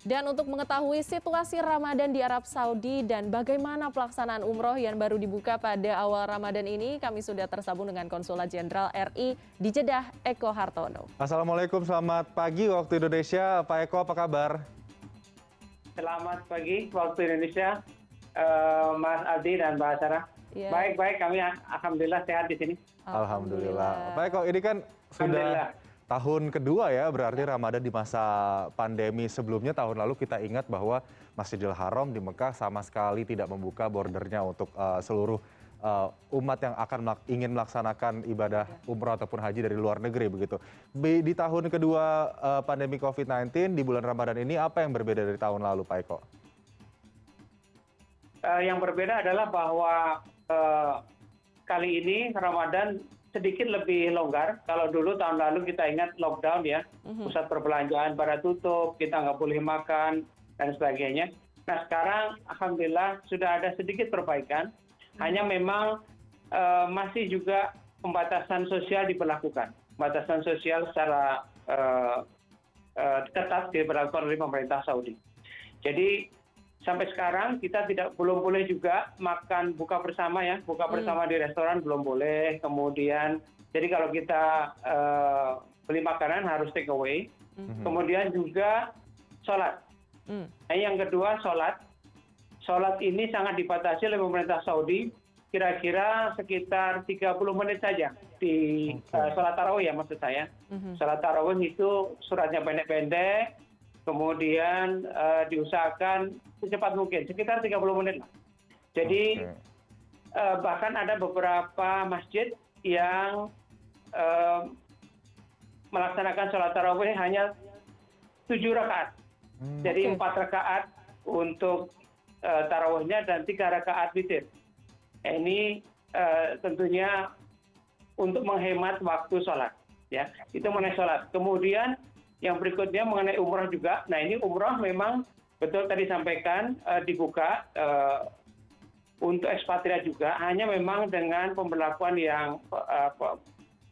Dan untuk mengetahui situasi Ramadan di Arab Saudi dan bagaimana pelaksanaan umroh yang baru dibuka pada awal Ramadan ini, kami sudah tersambung dengan Konsulat Jenderal RI di Jeddah, Eko Hartono. Assalamualaikum, selamat pagi waktu Indonesia. Pak Eko, apa kabar? Selamat pagi waktu Indonesia, uh, Mas Aldi dan Mbak Sarah. Ya. Baik, baik. Kami alhamdulillah sehat di sini. Alhamdulillah. alhamdulillah. Pak Eko, ini kan sudah tahun kedua ya berarti Ramadan di masa pandemi sebelumnya tahun lalu kita ingat bahwa Masjidil Haram di Mekah sama sekali tidak membuka bordernya untuk uh, seluruh uh, umat yang akan ingin melaksanakan ibadah umroh ataupun haji dari luar negeri begitu. Di tahun kedua uh, pandemi COVID-19 di bulan Ramadan ini apa yang berbeda dari tahun lalu Pak Eko? Uh, yang berbeda adalah bahwa uh, kali ini Ramadan sedikit lebih longgar. Kalau dulu tahun lalu kita ingat lockdown ya mhm. pusat perbelanjaan pada tutup kita nggak boleh makan dan sebagainya. Nah sekarang alhamdulillah sudah ada sedikit perbaikan. Mhm. hanya memang uh, masih juga pembatasan sosial diberlakukan. Pembatasan sosial secara uh, uh, ketat diberlakukan oleh pemerintah Saudi. Jadi sampai sekarang kita tidak belum boleh juga makan buka bersama ya buka hmm. bersama di restoran belum boleh kemudian jadi kalau kita uh, beli makanan harus take away hmm. kemudian juga sholat hmm. nah, yang kedua sholat sholat ini sangat dibatasi oleh pemerintah Saudi kira-kira sekitar 30 menit saja di okay. uh, sholat tarawih ya maksud saya. Sholat tarawih itu suratnya pendek-pendek, kemudian uh, diusahakan secepat mungkin sekitar 30 menit lah. Jadi uh, bahkan ada beberapa masjid yang uh, melaksanakan sholat tarawih hanya tujuh rakaat. Hmm. jadi empat okay. rakaat untuk uh, tarawihnya dan tiga rakaat witir. Ini uh, tentunya untuk menghemat waktu sholat ya. Itu mengenai sholat. Kemudian yang berikutnya mengenai umroh juga nah ini umroh memang betul tadi sampaikan uh, dibuka uh, untuk ekspatriat juga hanya memang dengan pemberlakuan yang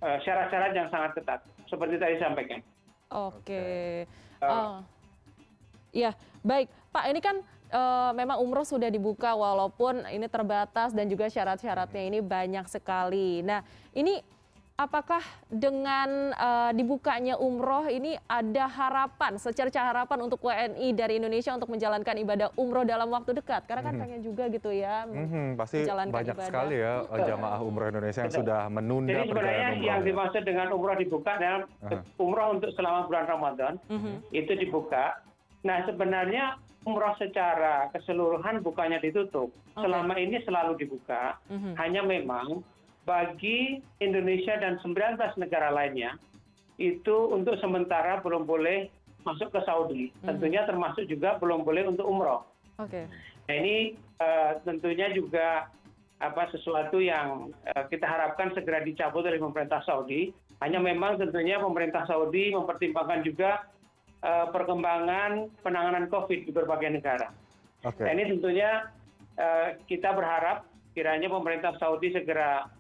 syarat-syarat uh, yang sangat ketat seperti tadi sampaikan. Oke. Ya, baik. Pak, ini kan uh, memang umroh sudah dibuka walaupun ini terbatas dan juga syarat-syaratnya ini banyak sekali. Nah, ini apakah dengan uh, dibukanya umroh ini ada harapan, secerca harapan untuk WNI dari Indonesia untuk menjalankan ibadah umroh dalam waktu dekat? Karena kan mm -hmm. pengen juga gitu ya. Mm -hmm, pasti banyak ibadah. sekali ya eh, jamaah umroh Indonesia yang sudah menunda Jadi sebenarnya umroh. yang dimaksud dengan umroh dibuka adalah uh -huh. umroh untuk selama bulan Ramadan mm -hmm. itu dibuka. Nah sebenarnya umroh secara keseluruhan bukannya ditutup. Okay. Selama ini selalu dibuka. Mm -hmm. Hanya memang bagi Indonesia dan 19 negara lainnya itu untuk sementara belum boleh masuk ke Saudi. Hmm. Tentunya termasuk juga belum boleh untuk umroh. Oke. Okay. Nah ini uh, tentunya juga apa sesuatu yang uh, kita harapkan segera dicabut oleh pemerintah Saudi. Hanya memang tentunya pemerintah Saudi mempertimbangkan juga uh, perkembangan penanganan COVID di berbagai negara. Okay. Nah, ini tentunya uh, kita berharap kiranya pemerintah Saudi segera Eh,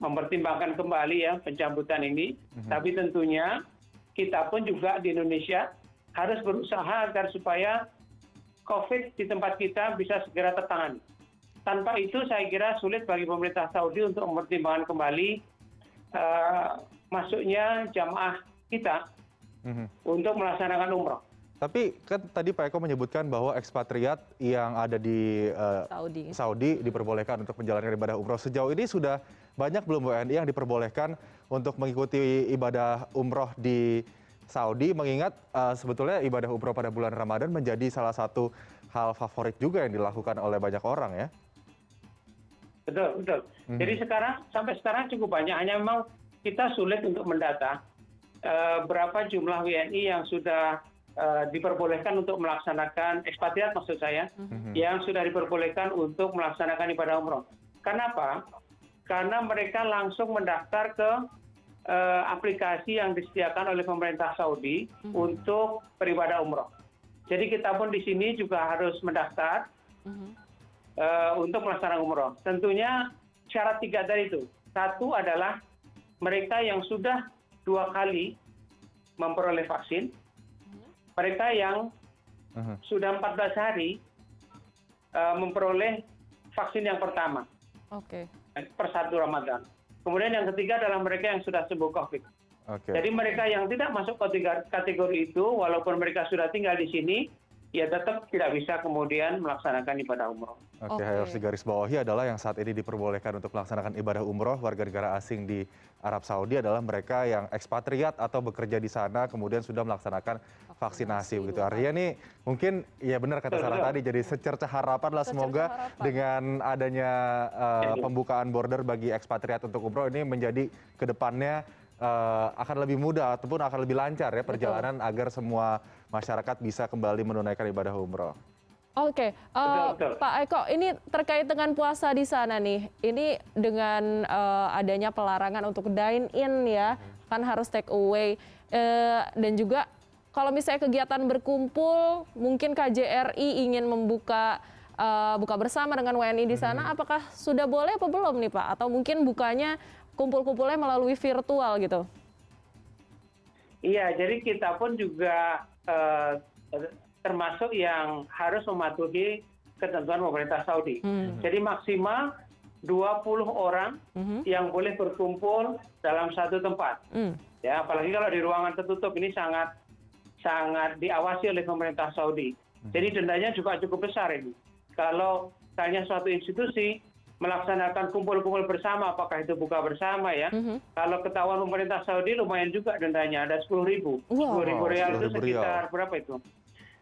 mempertimbangkan kembali ya pencabutan ini mhm. tapi tentunya kita pun juga di Indonesia harus berusaha agar supaya COVID di tempat kita bisa segera tertangani. Tanpa itu saya kira sulit bagi pemerintah Saudi untuk mempertimbangkan kembali uh, masuknya jamaah kita mm-hmm. untuk melaksanakan umroh. Tapi kan tadi Pak Eko menyebutkan bahwa ekspatriat yang ada di uh, Saudi. Saudi diperbolehkan untuk menjalankan ibadah umroh. Sejauh ini sudah banyak belum WNI yang diperbolehkan untuk mengikuti ibadah umroh di Saudi mengingat uh, sebetulnya ibadah umroh pada bulan Ramadan menjadi salah satu hal favorit juga yang dilakukan oleh banyak orang ya. Betul, betul. Hmm. Jadi sekarang sampai sekarang cukup banyak hanya memang kita sulit untuk mendata uh, berapa jumlah WNI yang sudah Eh, diperbolehkan untuk melaksanakan ekspatriat maksud saya mm-hmm. yang sudah diperbolehkan untuk melaksanakan ibadah umroh. Kenapa? Karena mereka langsung mendaftar ke uh, aplikasi yang disediakan oleh pemerintah Saudi mm-hmm. untuk beribadah umroh. Jadi kita pun di sini juga harus mendaftar mm-hmm. uh, untuk melaksanakan umroh. Tentunya syarat tiga dari itu. Satu adalah mereka yang sudah dua kali memperoleh vaksin mereka yang sudah 14 hari uh, memperoleh vaksin yang pertama Oke. per satu Ramadan. Kemudian yang ketiga adalah mereka yang sudah sembuh COVID. Oke. Jadi mereka yang tidak masuk kategori itu, walaupun mereka sudah tinggal di sini, ya tetap tidak bisa kemudian melaksanakan ibadah umroh. Oke, harus digarisbawahi adalah yang saat ini diperbolehkan untuk melaksanakan ibadah umroh warga negara asing di Arab Saudi adalah mereka yang ekspatriat atau bekerja di sana kemudian sudah melaksanakan vaksinasi begitu. Artinya nih mungkin ya benar kata Betul, Sarah betul. tadi jadi secerca harapan lah Secerca semoga harapan. dengan adanya uh, pembukaan border bagi ekspatriat untuk umroh ini menjadi ke depannya akan lebih mudah ataupun akan lebih lancar ya perjalanan agar semua masyarakat bisa kembali menunaikan ibadah umroh. Oke, eh. Pak Eko, ini terkait dengan puasa di sana nih. Ini dengan eh, adanya pelarangan untuk dine in ya, kan harus take away Eh, dan juga kalau misalnya kegiatan berkumpul, mungkin KJRI ingin membuka eh, buka bersama dengan WNI di sana, apakah sudah boleh apa belum nih Pak? Atau mungkin bukanya kumpul-kumpulnya melalui virtual gitu? Iya, jadi kita pun juga eh, termasuk yang harus mematuhi ketentuan pemerintah Saudi. Hmm. Jadi maksimal 20 orang Mhm. yang boleh berkumpul dalam satu tempat. Hmm. Ya, apalagi kalau di ruangan tertutup ini sangat sangat diawasi oleh pemerintah Saudi. Jadi dendanya juga cukup besar ini. Kalau misalnya suatu institusi melaksanakan kumpul-kumpul bersama, apakah itu buka bersama ya? Mhm. Kalau ketahuan pemerintah Saudi lumayan juga dendanya, ada 10 ribu. Wow. 10 ribu real itu 10.000 rial. sekitar berapa itu?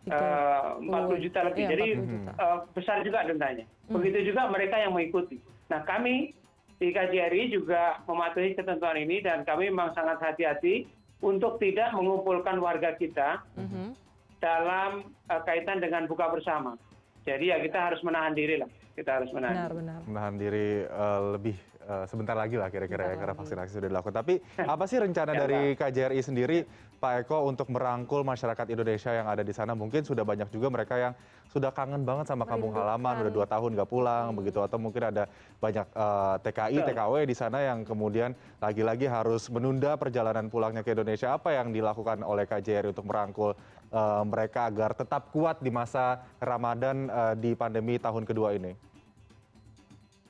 Itu. Eh, 40 juta lebih. Iya, Jadi 40 juta. eh, besar juga dendanya. Begitu juga mereka yang mengikuti. Nah kami di KJRI juga mematuhi ketentuan ini dan kami memang sangat hati-hati untuk tidak mengumpulkan warga kita Mhm. dalam eh, kaitan dengan buka bersama. Jadi ya kita harus menahan diri lah. Kita harus menahan. Benar, diri. benar. menahan diri eh, lebih eh, sebentar lagi lah kira-kira ya karena vaksinasi sudah dilakukan. Tapi apa sih rencana Ya, dari KJRI sendiri, Pak Eko, untuk merangkul masyarakat Indonesia yang ada di sana? Mungkin sudah banyak juga mereka yang sudah kangen banget sama kampung halaman, udah dua tahun nggak pulang begitu, atau mungkin ada banyak eh, TKI, Betul. TKW di sana yang kemudian lagi-lagi harus menunda perjalanan pulangnya ke Indonesia. Apa yang dilakukan oleh KJRI untuk merangkul eh, mereka agar tetap kuat di masa Ramadan eh, di pandemi tahun kedua ini?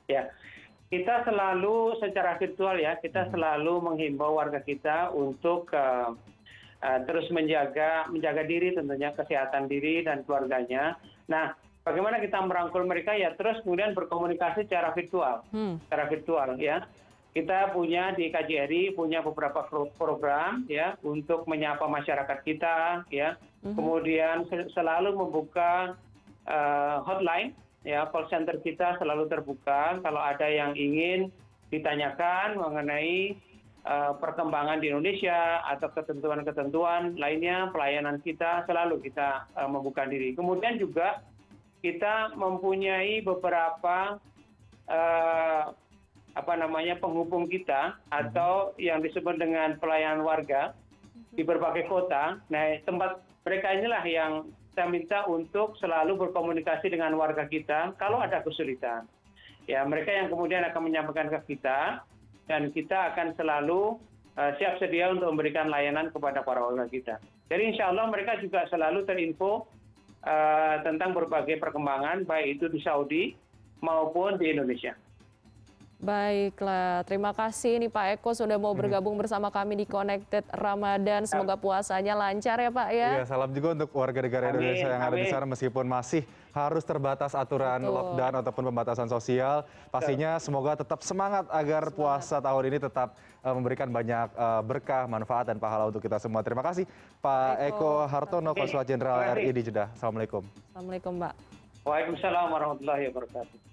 Ya, kita selalu secara virtual ya, kita selalu menghimbau warga kita untuk eh, eh, terus menjaga menjaga diri tentunya kesehatan diri dan keluarganya. Nah, bagaimana kita merangkul mereka ya terus kemudian berkomunikasi secara virtual, Hmm. secara virtual ya. Kita punya di KJRI punya beberapa pro- program ya untuk menyapa masyarakat kita ya. Kemudian se- selalu membuka eh, hotline ya call center kita selalu terbuka. Kalau ada yang ingin ditanyakan mengenai eh, perkembangan di Indonesia atau ketentuan-ketentuan lainnya pelayanan kita selalu kita eh, membuka diri. Kemudian juga kita mempunyai beberapa eh, apa namanya penghubung kita atau yang disebut dengan pelayanan warga di berbagai kota. Nah, tempat mereka inilah yang saya minta untuk selalu berkomunikasi dengan warga kita kalau ada kesulitan. Ya, mereka yang kemudian akan menyampaikan ke kita dan kita akan selalu eh, siap sedia untuk memberikan layanan kepada para warga kita. Jadi insya Allah mereka juga selalu terinfo eh, tentang berbagai perkembangan baik itu di Saudi maupun di Indonesia. Baiklah, terima kasih nih Pak Eko sudah mau bergabung bersama kami di Connected Ramadan. Semoga puasanya lancar ya Pak ya. Iya, salam juga untuk warga negara Amin, Indonesia yang ada di amin. sana meskipun masih harus terbatas aturan Betul. lockdown ataupun pembatasan sosial. Pastinya semoga tetap semangat agar puasa tahun ini tetap eh, memberikan banyak eh, berkah, manfaat dan pahala untuk kita semua. Terima kasih Pak Eko. Eko Hartono, Konsulat Jenderal. RI di Jeddah. Assalamualaikum. Assalamualaikum Mbak. Waalaikumsalam warahmatullahi wabarakatuh.